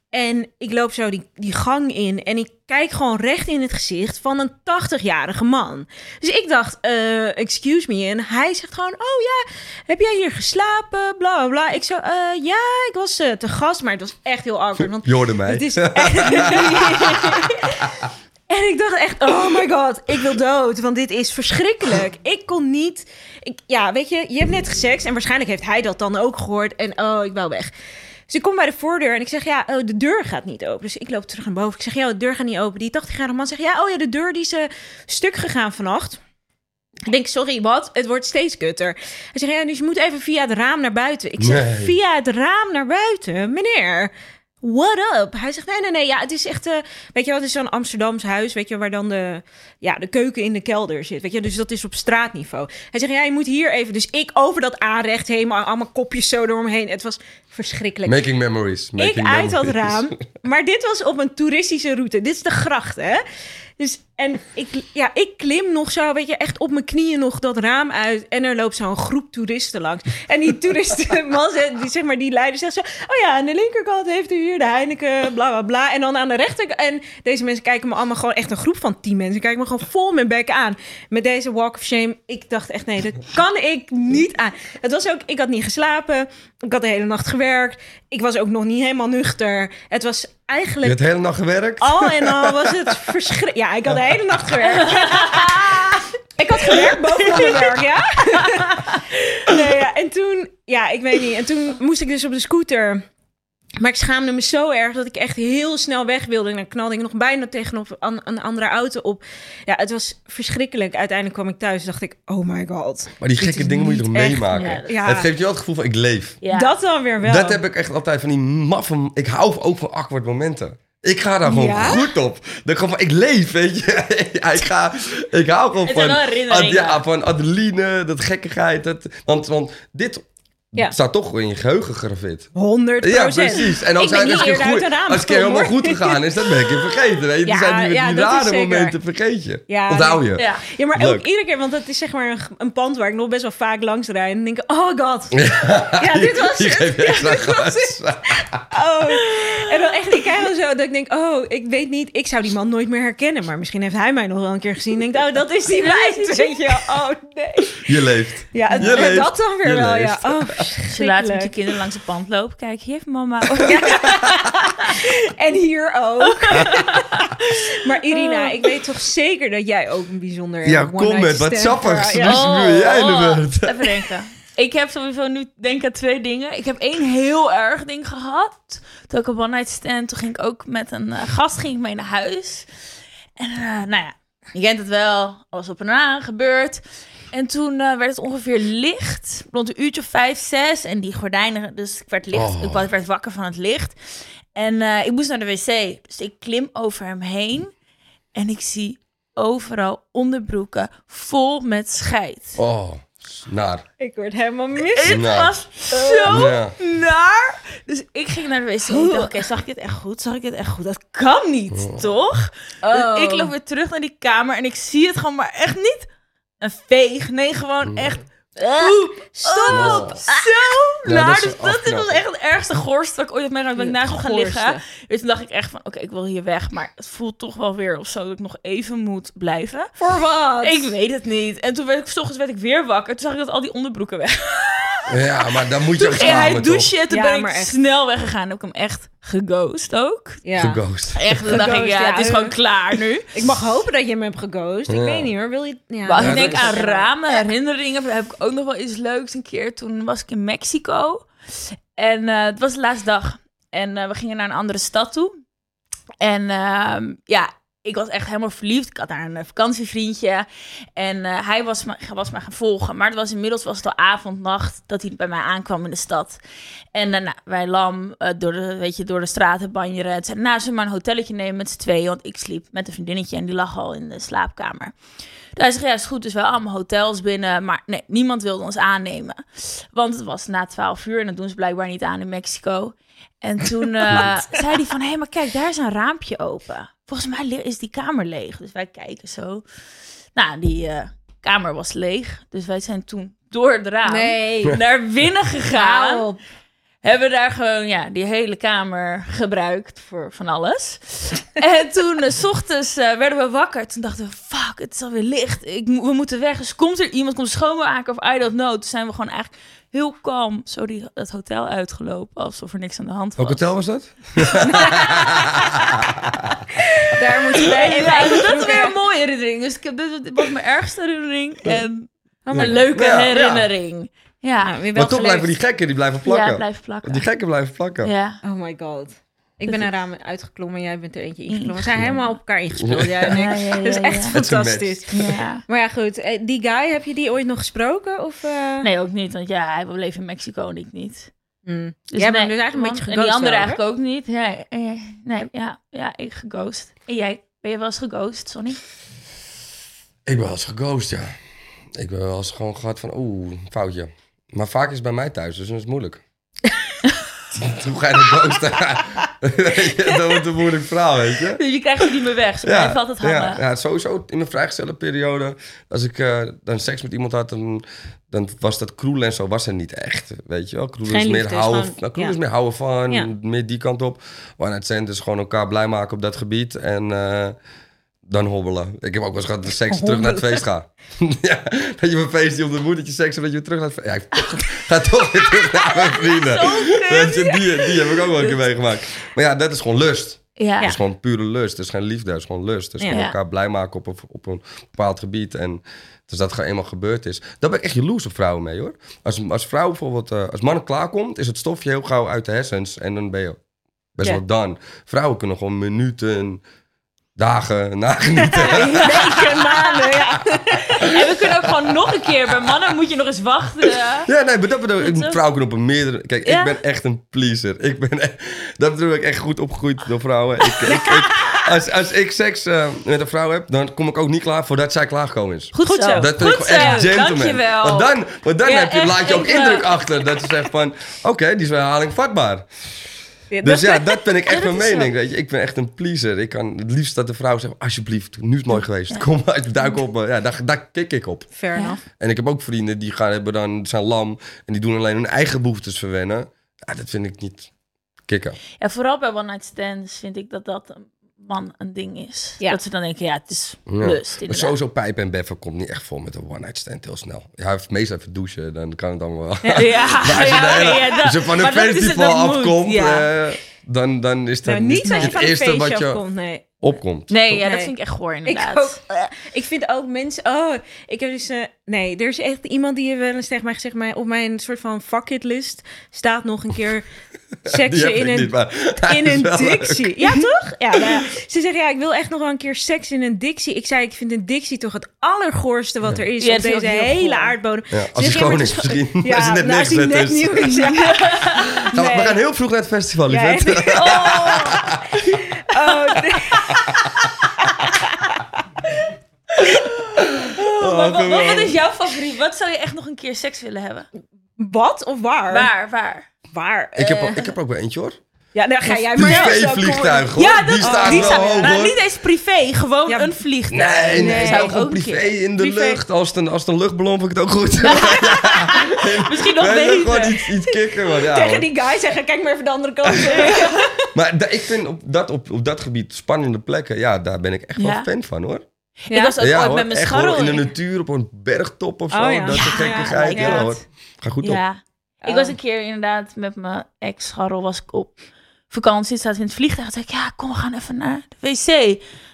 En ik loop zo die, die gang in en ik kijk gewoon recht in het gezicht van een 80-jarige man. Dus ik dacht, eh, excuse me. En hij zegt gewoon, oh ja, heb jij hier geslapen? Bla bla bla. Ik zo, eh, ja, ik was eh, te gast, maar het was echt heel awkward. Want Je hoorde mij. het is (laughs) En ik dacht echt, oh my god, ik wil dood. Want dit is verschrikkelijk. Ik kon niet... Ik, ja, weet je, je hebt net geseks. En waarschijnlijk heeft hij dat dan ook gehoord. En oh, ik wou weg. Dus ik kom bij de voordeur en ik zeg, ja, oh, de deur gaat niet open. Dus ik loop terug naar boven. Ik zeg, ja, de deur gaat niet open. Die 80-jarige man zegt, ja, oh ja, de deur die is eh, stuk gegaan vannacht. Ik denk, sorry, wat? Het wordt steeds kutter. Hij zegt, ja, dus je moet even via het raam naar buiten. Ik zeg, Nee. via het raam naar buiten? Meneer, what up? Hij zegt, nee, nee, nee, ja, het is echt... eh, weet je wat, het is zo'n Amsterdams huis, weet je, waar dan de, ja, de keuken in de kelder zit. Weet je, dus dat is op straatniveau. Hij zegt, ja, je moet hier even... Dus ik over dat aanrecht heen, maar allemaal kopjes zo door hem heen. Het was verschrikkelijk. Making memories. Making ik uit dat raam. (laughs) Maar dit was op een toeristische route. Dit is de gracht, hè? Dus, en ik, ja, ik klim nog zo, weet je, echt op mijn knieën nog dat raam uit. En er loopt zo'n groep toeristen langs. En die toeristen, man, ze- die, zeg maar, die leider zegt zo... Oh ja, aan de linkerkant heeft u hier de Heineken, bla, bla, bla. En dan aan de rechterkant... En deze mensen kijken me allemaal gewoon, echt een groep van tien mensen... kijken me gewoon vol mijn bek aan. Met deze walk of shame. Ik dacht echt, nee, dat kan ik niet aan. Het was ook, ik had niet geslapen. Ik had de hele nacht gewerkt. Ik was ook nog niet helemaal nuchter. Het was Je eigenlijk... hebt de hele nacht gewerkt? Al en al was het verschrikkelijk. Ja, ik had de hele nacht gewerkt. (laughs) ik had gewerkt bovenop mijn werk, ja. (laughs) nee, ja. En toen, ja, ik weet niet. En toen moest ik dus op de scooter. Maar ik schaamde me zo erg dat ik echt heel snel weg wilde. En dan knalde ik nog bijna tegenop een, een andere auto op. Ja, het was verschrikkelijk. Uiteindelijk kwam ik thuis en dacht ik, oh my god. Maar die gekke dingen moet je toch meemaken? Ja, Ja. Het geeft je wel het gevoel van ik leef. Ja. Dat dan weer wel. Dat heb ik echt altijd van die maffe... Ik hou ook van awkward momenten. Ik ga daar gewoon Ja? goed op. Ik gewoon van, ik leef, weet je. (laughs) Ja, ik, ga, ik hou gewoon Het van... herinneringen. ja, van adrenaline, dat gekkigheid. Dat, want, want dit Ja. staat toch in je geheugen gegraveerd. 100 Ja, precies. En als hij als uit goed, als een keer helemaal goed gegaan is, dan ben ik je vergeten. Weet je. Ja, die zijn die, ja, die dat rare momenten vergeet je. Ja, Onthoud je. Ja. Ja, maar Leuk. ook iedere keer, want het is zeg maar een, een pand waar ik nog best wel vaak langs rijd. En denk ik, oh god. (laughs) Ja, dit was Je het. je extra gas. Oh. En dan echt, ik krijg dan zo dat ik denk, oh, ik weet niet, ik zou die man nooit meer herkennen. Maar misschien heeft hij mij nog wel een keer gezien. En denkt, oh, dat is die meid, weet je. Oh, nee. Je leeft. Ja, het- Je leeft. dat dan weer Je wel, ja. leeft. Oh, Als je later met je kinderen langs het pand loopt. Kijk, hier heeft mama. En hier ook. (laughs) maar Irina, ik weet toch zeker dat jij ook een bijzonder Ja, kom met wat sappigs. Dus nu ben jij in de beurt. Even denken. Ik heb sowieso nu denk aan twee dingen. Ik heb één heel erg ding gehad. Toen ik op One Night Stand, toen ging ik ook met een eh, gast ging ik mee naar huis. En eh, nou ja, je kent het wel, alles op en aan gebeurd. En toen eh, werd het ongeveer licht, rond een uurtje of vijf, zes. En die gordijnen, dus ik werd, licht, Oh. ik werd- wakker van het licht. En eh, ik moest naar de wc, dus ik klim over hem heen. En ik zie overal onderbroeken vol met scheid. Oh, naar. Ik word helemaal mis. Het was zo Ja. naar. Dus ik ging naar de wc. Ik dacht, oké, zag ik het echt goed? Zag ik het echt goed? Dat kan niet, toch? Oh. Dus ik loop weer terug naar die kamer en ik zie het gewoon maar echt niet een veeg. Nee, gewoon echt poep. Stop! Ja. Zo Ja, naar. dat is dus dat was echt het ergste gorst wat ik ooit heb meegemaakt. Ben ik naast gaan liggen. Dus toen dacht ik echt van, oké, ik wil hier weg. Maar het voelt toch wel weer of zo dat ik nog even moet blijven. Voor wat? Ik weet het niet. En toen werd ik, 's ochtends werd ik weer wakker. Toen zag ik dat al die onderbroeken weg Ja, maar dan moet je ook Toen ging hij douchen. Toen Ja, ben ik echt. snel weggegaan. Heb ik hem echt geghost ook. Ja. Geghost. Echt, toen dacht ik, ja, ja. het is gewoon klaar nu. Ik mag hopen dat je hem hebt geghost. Ik Ja. weet niet hoor. Wil je... Ja, Maar als Ja, ik denk aan ramen, herinneringen, heb ik ook nog wel iets leuks. Een keer toen was ik in Mexico. En eh, het was de laatste dag. En eh, we gingen naar een andere stad toe. En ehm, ja, ik was echt helemaal verliefd. Ik had daar een eh, vakantievriendje. En eh, hij was me, was me gaan volgen. Maar het was inmiddels was het al avond, nacht dat hij bij mij aankwam in de stad. En nou, wij lam door, de, weet je, door de straten banjeren. Het zei, nou, maar een hotelletje nemen met z'n tweeën? Want ik sliep met een vriendinnetje en die lag al in de slaapkamer. Dus hij zegt, ja, is goed. Dus wel allemaal hotels binnen. Maar nee, niemand wilde ons aannemen. Want het was na 12 uur en dat doen ze blijkbaar niet aan in Mexico. En toen (laughs) zei hij van, hé, maar kijk, daar is een raampje open. Volgens mij is die kamer leeg. Dus wij kijken zo. Nou, die eh, kamer was leeg. Dus wij zijn toen door het raam Nee. naar binnen gegaan. Hebben daar gewoon ja, die hele kamer gebruikt voor van alles. (laughs) en toen, eh, s ochtends, eh, werden we wakker. Toen dachten we, fuck, het is alweer licht. Ik, we moeten weg. Dus komt er iemand, komt schoonmaken of I don't know. Toen zijn we gewoon eigenlijk heel kalm zo die, dat hotel uitgelopen. Alsof er niks aan de hand was. Welk hotel was dat? (laughs) Daar moeten wij even Ja, uit dat is weer een mooie herinnering. Dus ik heb, dit, dit was mijn ergste herinnering. En een leuke ja. herinnering. Ja, Nou, weer wel Maar toch geleefd. blijven die gekken, die blijven plakken. ja blijf plakken. Die gekken blijven plakken. Ja. Oh my god. Ik ben een raam uitgeklommen en jij bent er eentje ingeklommen. We zijn helemaal op elkaar ingespeeld. Ja, en ik. Ja, ja, Dat is ja, echt ja. Fantastisch. Ja. Maar ja, goed. eh, Die guy, heb je die ooit nog gesproken? Of, eh? Nee, ook niet. Want ja, hij bleef in Mexico en ik niet. Hmm. Dus Jij bent dus eigenlijk een beetje En die geghost andere wel, hè? eigenlijk ook niet. Nee, eh, nee ja, ja, ik geghost. En jij? Ben je wel eens geghost, Sonny? Ik ben wel eens geghost, ja. Ik ben wel eens gewoon gehad van, oeh, foutje. Maar vaak is het bij mij thuis, dus dan is het moeilijk. (laughs) Hoe ga je dat ghosten? dat wordt een moeilijk verhaal, weet je? Dus je krijgt het niet meer weg. Zo blijft altijd hangen. ja, ja, sowieso in mijn vrijgestelde periode. Als ik eh, dan seks met iemand had, dan, dan was dat kroelen en zo was er niet echt. Weet je wel? Kroelen Geen is meer houden, gewoon- nou, ja. is meer houden van, Ja. meer die kant op. One night stand is gewoon elkaar blij maken op dat gebied. En eh, dan hobbelen. Ik heb ook wel eens gehad dat seks terug naar het feest gaat. (laughs) ja, dat je op een feestje op de moed, dat je seks en dat je weer terug naar het feest... Ja, ik ga toch weer terug naar mijn (laughs) vrienden. Je, die, die heb ik ook wel een keer meegemaakt. Maar ja, dat is gewoon lust. Ja. Het is gewoon pure lust. Het is geen liefde, het is gewoon lust. Het is gewoon Ja. elkaar blij maken op, een- op een bepaald gebied. En dus dat gewoon eenmaal gebeurd is. Daar ben ik echt jaloers op vrouwen mee hoor. Als, als vrouw bijvoorbeeld, eh, als mannen klaarkomt, is het stofje heel gauw uit de hersens. En dan ben je best Ja. wel done. Vrouwen kunnen gewoon minuten, dagen (laughs) nagenieten. Weken, maanden, ja. En we kunnen ook gewoon nog een keer. Bij mannen moet je nog eens wachten. Ja, nee, maar dat bedoel ik. Vrouwen kunnen op een meerdere... Kijk, Ja. ik ben echt een pleaser. Ik ben echt, dat bedoel ik echt goed opgegroeid door vrouwen. Ik, ik, ik- als, als ik seks eh, met een vrouw heb, dan kom ik ook niet klaar voordat zij klaargekomen is. Goed, zo. Dat vind ik echt gentleman. Dankjewel. Want dan, want dan Ja, heb je, echt, laat je ook indruk achter. Dat je zegt van, oké, die is herhaling vatbaar. Ja, Dus ja, dat ben ik (laughs) echt mijn mening. Weet je. Ik ben echt een pleaser. Ik kan het liefst dat de vrouw zegt, alsjeblieft, nu is het mooi geweest. Kom uit, duik op me. Ja, daar, daar kik ik op. Fair Ja. enough. En ik heb ook vrienden die gaan, hebben dan, zijn lam en die doen alleen hun eigen behoeftes verwennen. Ja, dat vind ik niet kicken. Ja, vooral bij one night stands vind ik dat dat een man een ding is. Ja. Dat ze dan denken, ja, het is Ja. lust. Maar sowieso pijpen en beffen komt niet echt vol met een one-night stand heel snel. Ja, hij heeft meestal even douchen, dan kan het allemaal wel. Ja, ja, (laughs) Maar als je, ja, hele- van een festival afkomt, ja. Dan, dan is dat Nou, niet als je het van een eerste feestje wat je afkomt, nee. opkomt. Nee, ja, dat vind ik echt goor Ik inderdaad. ook. eh, ik vind ook mensen. Oh, ik heb dus. eh, nee, er is echt iemand die wel eens tegen mij gezegd. Maar op mijn soort van fucking list staat nog een keer (laughs) heb in ik een. niet, (laughs) In een leuk. dictie. Ja, toch? Ja, nou ja. Ze zeggen, ja, ik wil echt nog wel een keer seks in een dictie. Ik zei, ik vind een dictie toch het allergoorste wat er is Ja, op ik deze hele goor. aardbodem. Ja, Ze als hij ja, schoon is het is- misschien. (laughs) Ja, als hij net nou, net is. nieuw is. Ja. We Nee. gaan heel vroeg naar het festival, Ja, lieverd. echt. (laughs) (laughs) Oh. Oh, nee. Oh, Wat, wat, is jouw favoriet? Wat zou je echt nog een keer seks willen hebben? Wat of waar? Waar, waar? Waar? Ik heb, Eh, ook- ik heb ook wel eentje hoor. Ja, dan ga jij maar Privévliegtuig hoor. Ja, die dat- staat die wel staat- hoog nou, hoor. niet eens privé, gewoon Ja, een vliegtuig. Nee, nee, Nee. zou ik gewoon ook een privé in de Privé. lucht. Als het, een, als het een luchtballon vind ik het ook goed. (laughs) Misschien nog Nee, beter. gewoon iets, iets kicken. Maar, ja, Tegen hoor. die guy zeggen, kijk maar even de andere kant. op. (laughs) maar da- ik vind op dat, op, op dat gebied spannende plekken, ja, daar ben ik echt wel Ja. fan van hoor. Ik was ook ja, ooit hoor, met mijn echt scharrel. in de natuur, op een bergtop of zo. Oh, ja. Dat is Ja, gekkigheid. Ja, ja, hoor. Ga goed op. Ja. Ik was een keer inderdaad met mijn ex-scharrel was ik op vakantie. We in het vliegtuig. Toen zei ik, ja, kom, we gaan even naar de wc.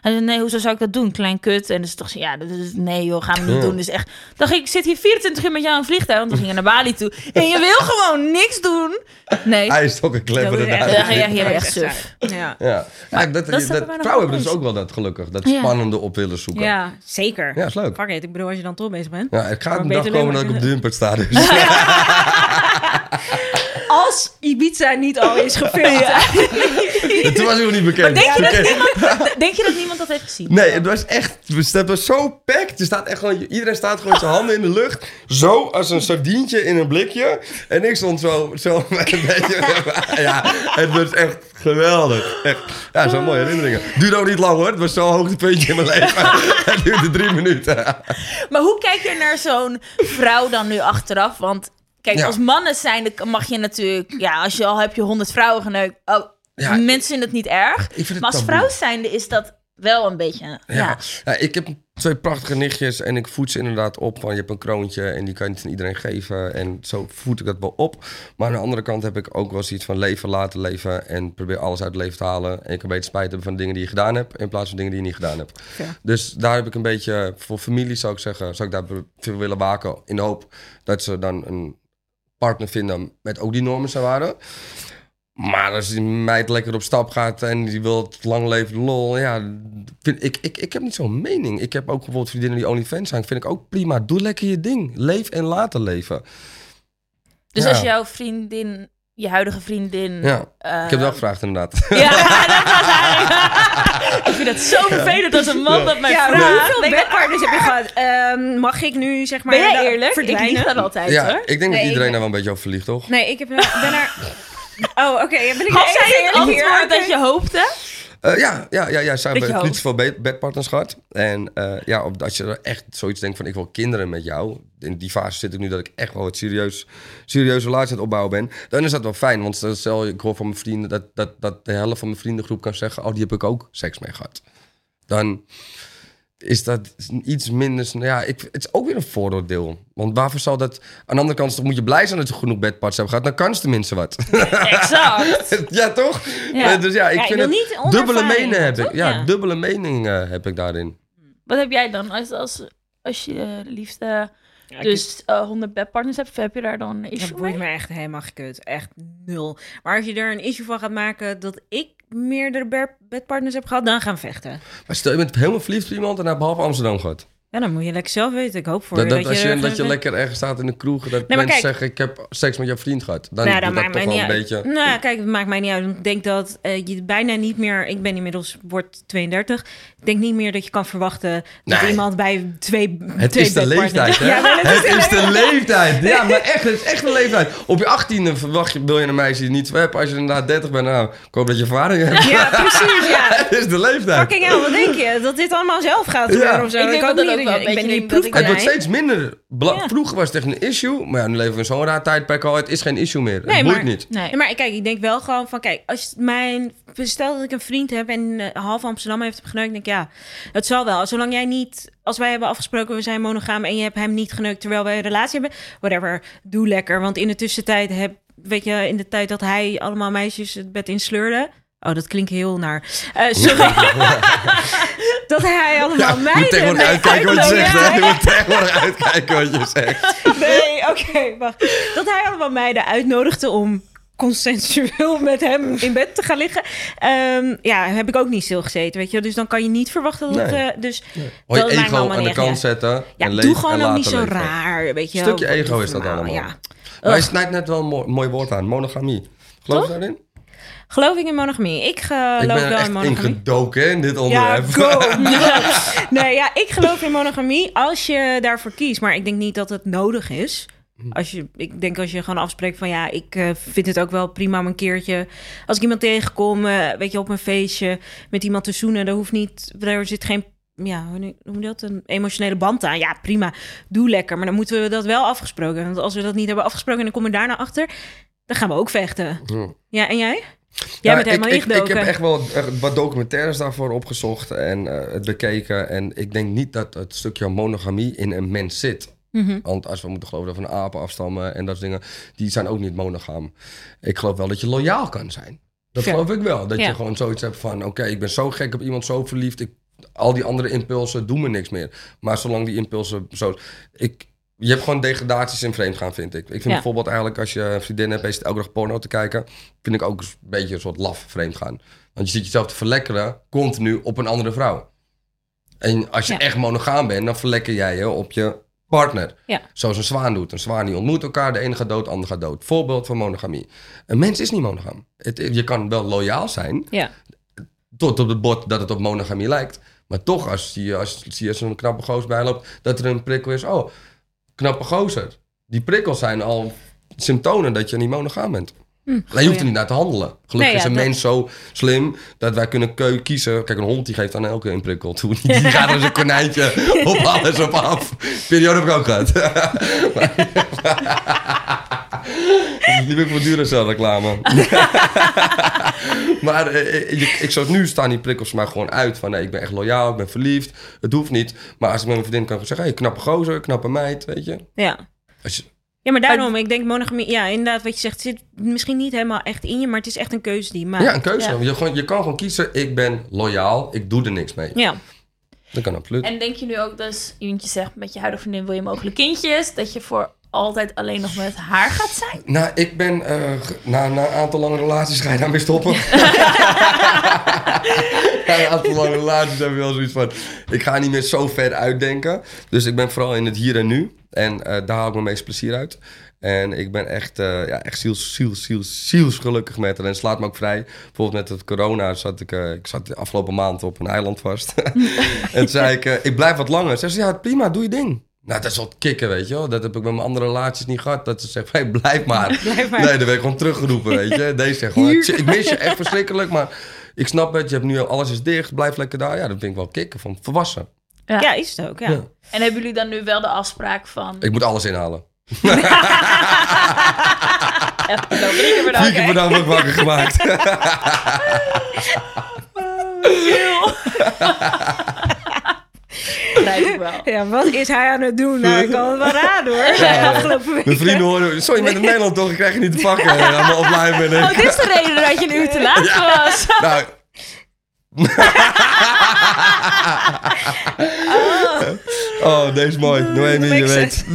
Hij zei, nee, hoezo zou ik dat doen? Klein kut. En dus toch, zo, ja, dat is, nee joh, gaan we niet Ja. doen. Dus echt, dacht ik, ik zit hier 24 uur met jou in een vliegtuig. Want we gingen naar Bali toe. (laughs) En je wil gewoon niks doen. Nee. Hij is toch een clevere Ja, dame. Ja, ja, Ja, echt suf. Ja. Ja, ja dat, dat dat, vrouwen hebben dus ook wel dat gelukkig. Dat Ja. spannende op willen zoeken. Ja, ja, zeker. is leuk. Fuck it, ik bedoel, als je dan toch bezig bent. Ja, het gaat Maar een dag komen dat ik op maar- Dumpert sta. Dus. (laughs) (laughs) Als Ibiza niet al is gefilmd. (laughs) Toen was hij nog niet bekend. Denk je, dat niemand, denk je dat niemand dat heeft gezien? Nee, het was echt. Het was zo packed. Je staat echt gewoon, iedereen staat gewoon zijn handen in de lucht. Zo als een sardientje in een blikje. En ik stond zo, zo (laughs) met een beetje. (laughs) Ja, het was echt geweldig. Echt. Ja, zo'n mooie herinneringen. Duurde ook niet lang hoor. Het was zo'n hoogtepuntje in mijn leven. Het duurde drie minuten. Maar hoe kijk je naar zo'n vrouw dan nu achteraf? Want kijk, Ja. als mannen zijn, mag je natuurlijk... Ja, als je al heb je honderd vrouwen geneukt... Oh, Ja, mensen vinden het niet erg. Ik het Maar als vrouw zijnde is dat wel een beetje... Ja. Ja. Ik heb twee prachtige nichtjes en ik voed ze inderdaad op van je hebt een kroontje en die kan je niet aan iedereen geven en zo voed ik dat wel op. Maar aan de andere kant heb ik ook wel zoiets van leven laten leven en probeer alles uit het leven te halen. En je kan beter spijt hebben van dingen die je gedaan hebt in plaats van dingen die je niet gedaan hebt. Ja. Dus daar heb ik een beetje, voor familie zou ik zeggen, zou ik daar veel willen waken in de hoop dat ze dan een partner vinden met ook die normen zijn waarden. Maar als die meid lekker op stap gaat en die wil het lang leven lol, ja, vind ik, ik, ik heb niet zo'n mening. Ik heb ook bijvoorbeeld vriendinnen die OnlyFans zijn, vind ik ook prima. Doe lekker je ding. Leef en laten leven. Dus Ja. als jouw vriendin, je huidige vriendin... Ja, eh, ik heb wel gevraagd inderdaad. Ja, (laughs) dat was. (laughs) ik vind het zo vervelend als een man dat mij Ja, vraagt. hoeveel ik, bedpartners heb je gehad? Ehm, mag ik nu, zeg maar... Ben jij da- eerlijk? Ik Verdwijnen? lieg dat altijd, ja, hoor. ik denk dat iedereen ik- daar wel een beetje over verliegt, toch? Nee, ik heb, ben naar... (laughs) Oh, oké. ben ik Had zij het antwoord dat je hoopte? Eh, ja, ja, ja, ja, hoopt. niet zoveel be- bedpartners gehad. En eh, ja, als je er echt zoiets denkt van ik wil kinderen met jou. In die fase zit ik nu dat ik echt wel wat serieus, serieuze relatie aan het opbouwen ben. Dan is dat wel fijn. Want stel, ik hoor van mijn vrienden dat, dat, dat de helft van mijn vriendengroep kan zeggen... oh, die heb ik ook seks mee gehad. Dan is dat iets minder... Ja, ik, het is ook weer een vooroordeel. Want waarvoor zal dat... Aan de andere kant moet je blij zijn dat je genoeg bedpartners hebt gehad. Dan kan ze tenminste wat. (laughs) Exact. (laughs) ja, toch? Ja. Eh, dus ja, ik Ja, vind het... niet Dubbele meningen heb ik. toch? Ja, Ja. dubbele meningen heb ik daarin. Wat heb jij dan als, als, als je eh, dus eh 100 bedpartners hebt? Heb je daar dan een Dat issue boeit mee? me echt helemaal gekut. Echt nul. Maar als je er een issue van gaat maken dat ik meerdere bedpartners heb gehad, dan gaan we vechten. Maar stel je bent helemaal verliefd op iemand en hij behalve Amsterdam gehad. Ja, dan moet je lekker zelf weten. Ik hoop voor Dat, je dat, als je, dat je ge- lekker ergens staat in de kroeg, dat mensen kijk- zeggen ik heb seks met jouw vriend gehad. Dan Nou, doet dat dat maakt toch wel niet een uit. beetje... Nou, kijk, het maakt mij niet uit. Ik denk dat eh, je bijna niet meer... Ik ben inmiddels, word 32. Ik denk niet meer dat je kan verwachten dat Nee. iemand bij twee Het twee is de leeftijd, hè? Ja, het het is de leeftijd. Ja, (laughs) maar echt, het is echt een leeftijd. Op je achttiende verwacht je, wil je een meisje die niet hebt. Als je inderdaad 30 bent, nou, ik hoop dat je ervaring hebt. Ja, precies, ja. (laughs) Het is de leeftijd. Fucking hell, wat denk je? Dat dit allemaal zelf gaat gebeuren Ja. of zo? Ik denk hoop dat ook wel ik ben niet denk dat ik- Het wordt steeds minder. Ja. Vroeger was het echt een issue, maar ja, nu leven we in zo'n raar tijdperk al. Het is geen issue meer. Nee, het boeit maar- niet. Nee. Ja, maar kijk, ik denk wel gewoon van, kijk, als mijn, stel dat ik een vriend heb en eh, half Amsterdam heeft hem geneukt, denk ik, ja, het zal wel. Zolang jij niet, als wij hebben afgesproken, we zijn monogaam en je hebt hem niet geneukt terwijl wij een relatie hebben, whatever, doe lekker. Want in de tussentijd heb, weet je, in de tijd dat hij allemaal meisjes het bed insleurde, oh, dat klinkt heel naar, Eh, sorry, (laughs) dat hij allemaal Ja, je moet uitkijken wat je uitnodigde. zegt. Je uitkijken wat je zegt. Nee, oké, wacht. Dat hij allemaal meiden uitnodigde om consensueel met hem in bed te gaan liggen. Ehm, ja, heb ik ook niet stilgezeten, weet je. Dus dan kan je niet verwachten dat... Nee. eh, dus Hoor je dat ego aan de kant zetten Ja, en doe gewoon ook niet zo leven. raar, weet je. Een stukje ego is dat allemaal. Ja. Maar Ugh. snijdt net wel een mooi, mooi woord aan. Monogamie. Geloof je daarin? Geloof ik in monogamie? Ik geloof ik ben er wel echt in monogamie. ingedoken in dit Ja, onderwerp. go! (laughs) (laughs) nee, ja, ik geloof in monogamie als je daarvoor kiest. Maar ik denk niet dat het nodig is. Als je, ik denk als je gewoon afspreekt van ja, ik eh, vind het ook wel prima om een keertje. Als ik iemand tegenkom, eh, weet je, op een feestje met iemand te zoenen, dan hoeft niet, er zit geen, ja, hoe noem je dat, een emotionele band aan. Ja, prima, doe lekker. Maar dan moeten we dat wel afgesproken. Want als we dat niet hebben afgesproken en dan komen we daarna achter, dan gaan we ook vechten. Hm. Ja, en jij? Jij bent helemaal ik, ik, heb echt wel wat documentaires daarvoor opgezocht en eh, het bekeken. En ik denk niet dat het stukje monogamie in een mens zit. Mhm. Want als we moeten geloven dat we van apen afstammen en dat soort dingen, die zijn ook niet monogaam. Ik geloof wel dat je loyaal kan zijn. Dat geloof ik wel. Dat Ja. je gewoon zoiets hebt van, oké, ik ben zo gek op iemand, zo verliefd. Ik, al die andere impulsen doen me niks meer. Maar zolang die impulsen zo... Ik, je hebt gewoon degradaties in vreemd gaan, vind ik. Ik vind Ja. bijvoorbeeld eigenlijk als je een vriendin hebt zit elke dag porno te kijken, vind ik ook een beetje een soort laf vreemd gaan. Want je zit jezelf te verlekkeren continu op een andere vrouw. En als je Ja. echt monogaam bent, dan verlekker jij je op je partner. Ja. Zoals een zwaan doet. Een zwaan die ontmoet elkaar, de ene gaat dood, de ander gaat dood. Voorbeeld van monogamie. Een mens is niet monogaam. Het, je kan wel loyaal zijn, Ja. tot op het bord dat het op monogamie lijkt. Maar toch, als je als, je als een knappe gozer bijloopt, dat er een prikkel is. Oh, knappe gozer. Die prikkels zijn al symptomen dat je niet monogaam bent. Hm, je hoeft er niet naar te handelen. Gelukkig Nee, ja, is een dat- mens zo slim dat wij kunnen keu kiezen. Kijk, een hond die geeft aan elke een prikkel toe. (laughs) Die (laughs) gaat als een konijntje op alles op af. Periode heb ik ook gehad. (laughs) Die ben ik voor Duracell reclame. (laughs) maar eh, ik, ik zou nu staan die prikkels maar gewoon uit. Van nee, ik ben echt loyaal, ik ben verliefd. Het hoeft niet. Maar als ik met mijn vriendin kan zeggen... Hey, knappe gozer, knappe meid, weet je. Ja. Als je Ja, maar daarom, ik denk monogamie, ja, inderdaad, wat je zegt, zit misschien niet helemaal echt in je, maar het is echt een keuze die je maakt. ja, een keuze. Ja. Je, gewoon, je kan gewoon kiezen, ik ben loyaal, ik doe er niks mee. Ja. Dat kan absoluut. En denk je nu ook, dus, je zegt met je huidige vriendin wil je mogelijk kindjes, dat je voor altijd alleen nog met haar gaat zijn? Nou, ik ben... eh, na, na een aantal lange relaties ga je daarmee stoppen. (laughs) (laughs) na een aantal lange relaties heb je wel zoiets van... Ik ga niet meer zo ver uitdenken. Dus ik ben vooral in het hier en nu. En eh, daar haal ik mijn meest plezier uit. En ik ben echt, eh, ja, echt ziels, ziels, ziels, zielsgelukkig met haar. En slaat me ook vrij. Bijvoorbeeld met het corona zat ik... ik zat de afgelopen maand op een eiland vast. (laughs) en toen zei ik... ik blijf wat langer. Ze zei, ja, prima, doe je ding. Nou, dat is wat kicken, weet je wel. Dat heb ik met mijn andere relaties niet gehad. Dat ze zegt, hey, blijf maar. (laughs) Blijf maar. Nee, dan werd ik gewoon teruggeroepen, weet je. Deze zegt gewoon, ik mis je echt verschrikkelijk, maar ik snap het. Je hebt nu alles is dicht, blijf lekker daar. Ja, dat vind ik wel kicken van volwassen. Ja, is het ook, ja. Ja. En hebben jullie dan nu wel de afspraak van... Ik moet alles inhalen. (laughs) Vier keer hè? per dag word ik wakker gemaakt. (laughs) (laughs) Wel. Ja, wat is hij aan het doen? Nou, ik kan het wel raden hoor. (laughs) Afgelopen week. Mijn vrienden horen, sorry, met in Nederland toch, ik krijg je niet te pakken. Allemaal offline ben Oh, ik. dit is de reden dat je een uur te laat was. (laughs) Nou, oh, deze is mooi. Noemi, je weet.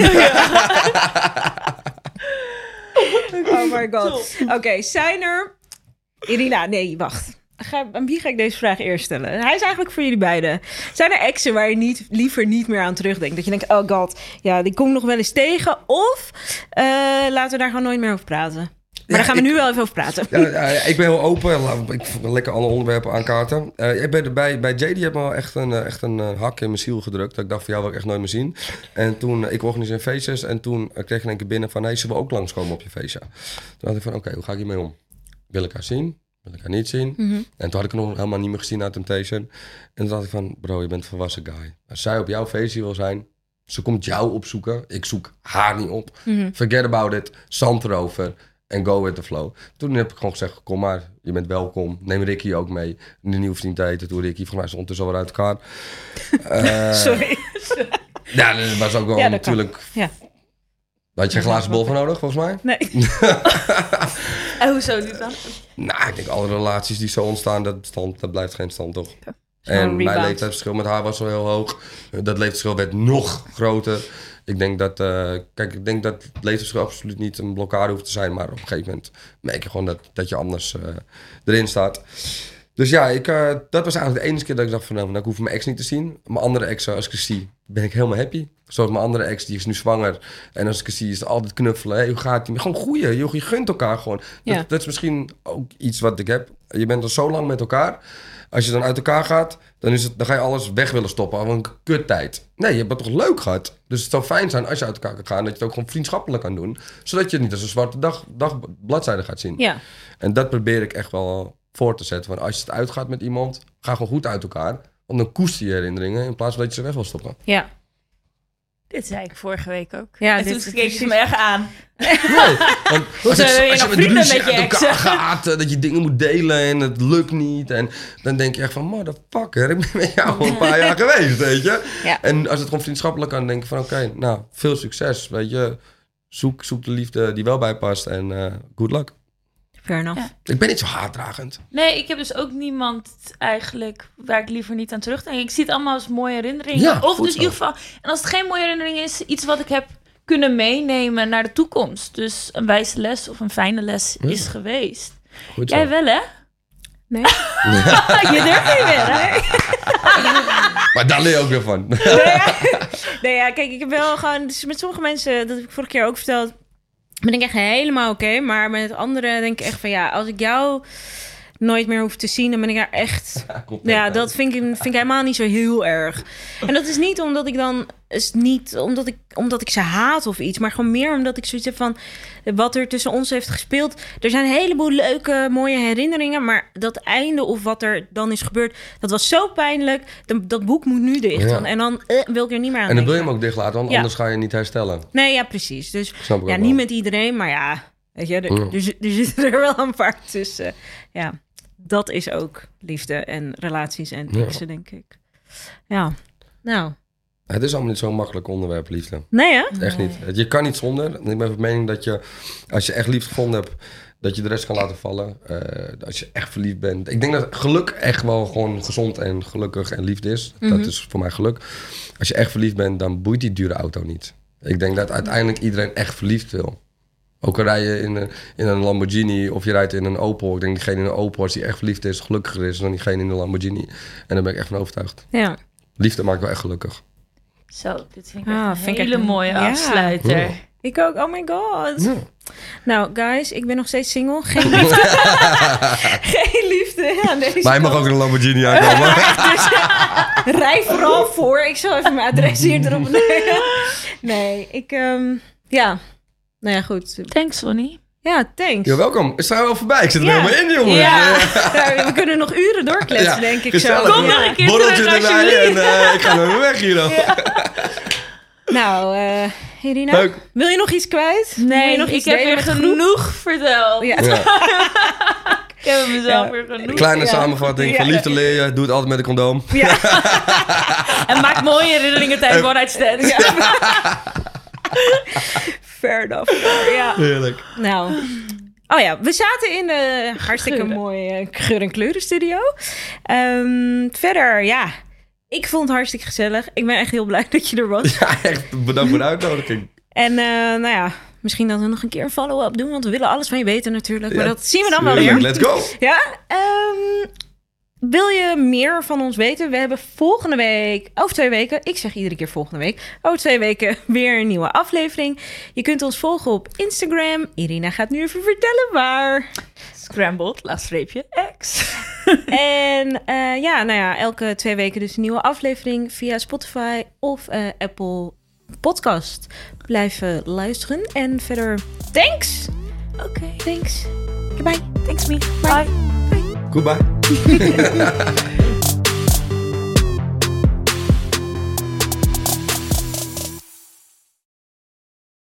Oh my god. Oké, zijn er... Irina, nee, wacht. Ga, aan wie ga ik deze vraag eerst stellen? Hij is eigenlijk voor jullie beiden. Zijn er exen waar je niet, liever niet meer aan terugdenkt? Dat je denkt, oh god, ja, die kom ik nog wel eens tegen. Of eh, laten we daar gewoon nooit meer over praten. Maar daar gaan we ik- nu wel even over praten. Ja, ik ben heel open. Ik vond lekker alle onderwerpen aankaarten. Eh ik ben bij, bij JD heb me echt een, eh, echt een hak in mijn ziel gedrukt. Dat ik dacht van jou wil ik echt nooit meer zien. En toen, eh, ik organiseer feestjes. En toen kreeg ik één keer binnen van... Hey, zullen we ook langskomen op je feestje? Toen dacht ik van, oké, hoe ga ik hiermee om? Wil ik haar zien? Wil ik haar niet zien? En toen had ik nog helemaal niet meer gezien na Temptation. En toen dacht ik van, bro, je bent een volwassen guy. Als zij op jouw feestje wil zijn... Ze komt jou opzoeken. Ik zoek haar niet op. Forget about it. Zand erover. En go with the flow. Toen heb ik gewoon gezegd, kom maar. Je bent welkom. Neem Ricky ook mee. De nieuwe vriend te eten. Toen Ricky, volgens mij is ondertussen alweer uit elkaar. (laughs) Eh, Sorry. (laughs) Ja, dat was ook wel Ja, dat kan. natuurlijk... Ja. Had je geen glazen bol voor nodig, volgens mij? Nee. (laughs) En (laughs) hoezo niet dan? Nou, ik denk alle relaties die zo ontstaan, dat, stand, dat blijft geen stand, toch? En mijn leeftijdsverschil met haar was al heel hoog. Dat leeftijdsverschil werd nog groter. Ik denk dat, eh, kijk, ik denk dat het leeftijdsverschil absoluut niet een blokkade hoeft te zijn. Maar op een gegeven moment merk je gewoon dat, dat je anders eh, erin staat. Dus ja, ik, eh, dat was eigenlijk de enige keer dat ik dacht van, nou, ik hoef mijn ex niet te zien. Mijn andere ex, als ik ze zie, ben ik helemaal happy. Zoals mijn andere ex, die is nu zwanger. En als ik ze zie, is het altijd knuffelen. Hey, hoe gaat het? Gewoon goeie. Je, je gunt elkaar gewoon. Ja. Dat, dat is misschien ook iets wat ik heb. Je bent al zo lang met elkaar. Als je dan uit elkaar gaat, dan, is het, dan ga je alles weg willen stoppen. Al een kuttijd. Nee, je hebt het toch leuk gehad. Dus het zou fijn zijn als je uit elkaar kan gaan. Dat je het ook gewoon vriendschappelijk kan doen. Zodat je het niet als een zwarte dag, dag bladzijde gaat zien. Ja. En dat probeer ik echt wel voor te zetten. Want als je het uitgaat met iemand, ga gewoon goed uit elkaar. Want dan koester je herinneringen in plaats van dat je ze weg wil stoppen. Ja. Dit zei ik vorige week ook. Ja, en dit toen keek ze me echt aan. (laughs) Nee, want (laughs) als, je met vrienden ruzie met je uit elkaar gaat, eh, dat je dingen moet delen en het lukt niet. En dan denk je echt van, motherfucker, ik ben met jou al een paar jaar geweest, weet je. Ja. En als het gewoon vriendschappelijk kan, denk je van, oké, nou, veel succes, weet je. Zoek, zoek de liefde die wel bij past en eh good luck. Fair enough. Ja. Ik ben niet zo haatdragend. Nee, ik heb dus ook niemand eigenlijk waar ik liever niet aan terugdenk. Ik zie het allemaal als mooie herinneringen. Ja, of dus zo. in ieder geval. En als het geen mooie herinnering is, iets wat ik heb kunnen meenemen naar de toekomst. Dus een wijze les of een fijne les Ja. is geweest. Goed zo. Jij wel, hè? Nee. (laughs) je durft niet meer, hè? (laughs) Maar daar leer je ook weer van. (laughs) Nee, ja, kijk, ik heb wel gewoon... Dus met sommige mensen, dat heb ik vorige keer ook verteld... ben ik echt helemaal oké. maar met anderen denk ik echt van... ja, als ik jou nooit meer hoef te zien... dan ben ik daar echt... (laughs) Ja, dat vind ik, vind ik helemaal niet zo heel erg. En dat is niet omdat ik dan... Is niet omdat ik, omdat ik ze haat of iets... maar gewoon meer omdat ik zoiets heb van... wat er tussen ons heeft gespeeld. Er zijn een heleboel leuke, mooie herinneringen... maar dat einde of wat er dan is gebeurd... dat was zo pijnlijk. Dat, dat boek moet nu dicht. Ja. Dan- En dan eh, wil ik er niet meer aan En dan wil je hem ook dicht laten, want Ja. anders ga je niet herstellen. Nee, ja, precies. Dus ja, niet wel. met iedereen, maar ja, weet je, er, Ja. er, er zitten er wel een paar tussen. Ja, dat is ook liefde en relaties en Ja. exen, denk ik. Ja, nou, Het is allemaal niet zo'n makkelijk onderwerp, liefde. nee hè? Echt niet. Je kan niet zonder. Ik ben van mening dat je, als je echt liefde gevonden hebt, dat je de rest kan laten vallen. Eh, als je echt verliefd bent. Ik denk dat geluk echt wel gewoon gezond en gelukkig en liefde is. Mhm. Dat is voor mij geluk. Als je echt verliefd bent, dan boeit die dure auto niet. Ik denk dat uiteindelijk iedereen echt verliefd wil. Ook al rij je in een, in een Lamborghini of je rijdt in een Opel. Ik denk diegene in een Opel, als die echt verliefd is, gelukkiger is dan diegene in een Lamborghini. En daar ben ik echt van overtuigd. Ja. Liefde maakt wel echt gelukkig. Zo, dit vind ik Ah, echt een vind hele mooie afsluiter. Ja. Ik ook. Oh my god. Ja. Nou, guys, ik ben nog steeds single. Geen liefde. (laughs) Geen liefde aan deze Maar je mag ook in een Lamborghini aankomen. (laughs) Rij vooral voor. Ik zal even mijn adres hier erop nemen. Nee, ik... ehm, ja. Nou ja, goed. Thanks, Sonny. Ja, thanks. Ja, welkom. Is er wel voorbij? Ik zit er Ja. helemaal in, jongens. Ja. Ja, we kunnen nog uren doorkletsen, Ja, denk ik gezellig. zo. Kom nog Ja. een keer Borreltje terug, erbij en eh, ik ga naar weg hier dan. Nou, eh Irina, Leuk. wil je nog iets kwijt? Wil je Nee, nog ik iets heb delen weer genoeg verteld. Ja. Ja. (laughs) Ik heb mezelf Ja. weer genoeg. Kleine Ja. samenvatting. Ja. Van liefde leer je. Doe het altijd met een condoom. Ja. (laughs) (laughs) En maak mooie herinneringen tijdens one night stands. (laughs) Fair enough. Ja. Heerlijk. Nou. Oh ja, we zaten in de hartstikke Geuren. mooie geur- en kleurenstudio. Ehm, verder, ja. Ik vond het hartstikke gezellig. Ik ben echt heel blij (laughs) dat je er was. Ja, echt bedankt voor de uitnodiging. En eh, nou ja, misschien dat we nog een keer een follow-up doen. Want we willen alles van je weten natuurlijk. Maar Ja, dat zien we dan wel weer. Let's go. (laughs) Ja, ehm, wil je meer van ons weten? We hebben volgende week, over twee weken, ik zeg iedere keer volgende week, over twee weken (laughs) weer een nieuwe aflevering. Je kunt ons volgen op Instagram. Irina gaat nu even vertellen waar. Scrambled, laagstreepje, X. (laughs) (laughs) en eh, ja, nou ja, elke twee weken dus een nieuwe aflevering via Spotify of eh, Apple Podcast. Blijven luisteren en verder, thanks. Oké, Thanks. Goodbye. thanks me. Bye. Bye. Goodbye. (laughs)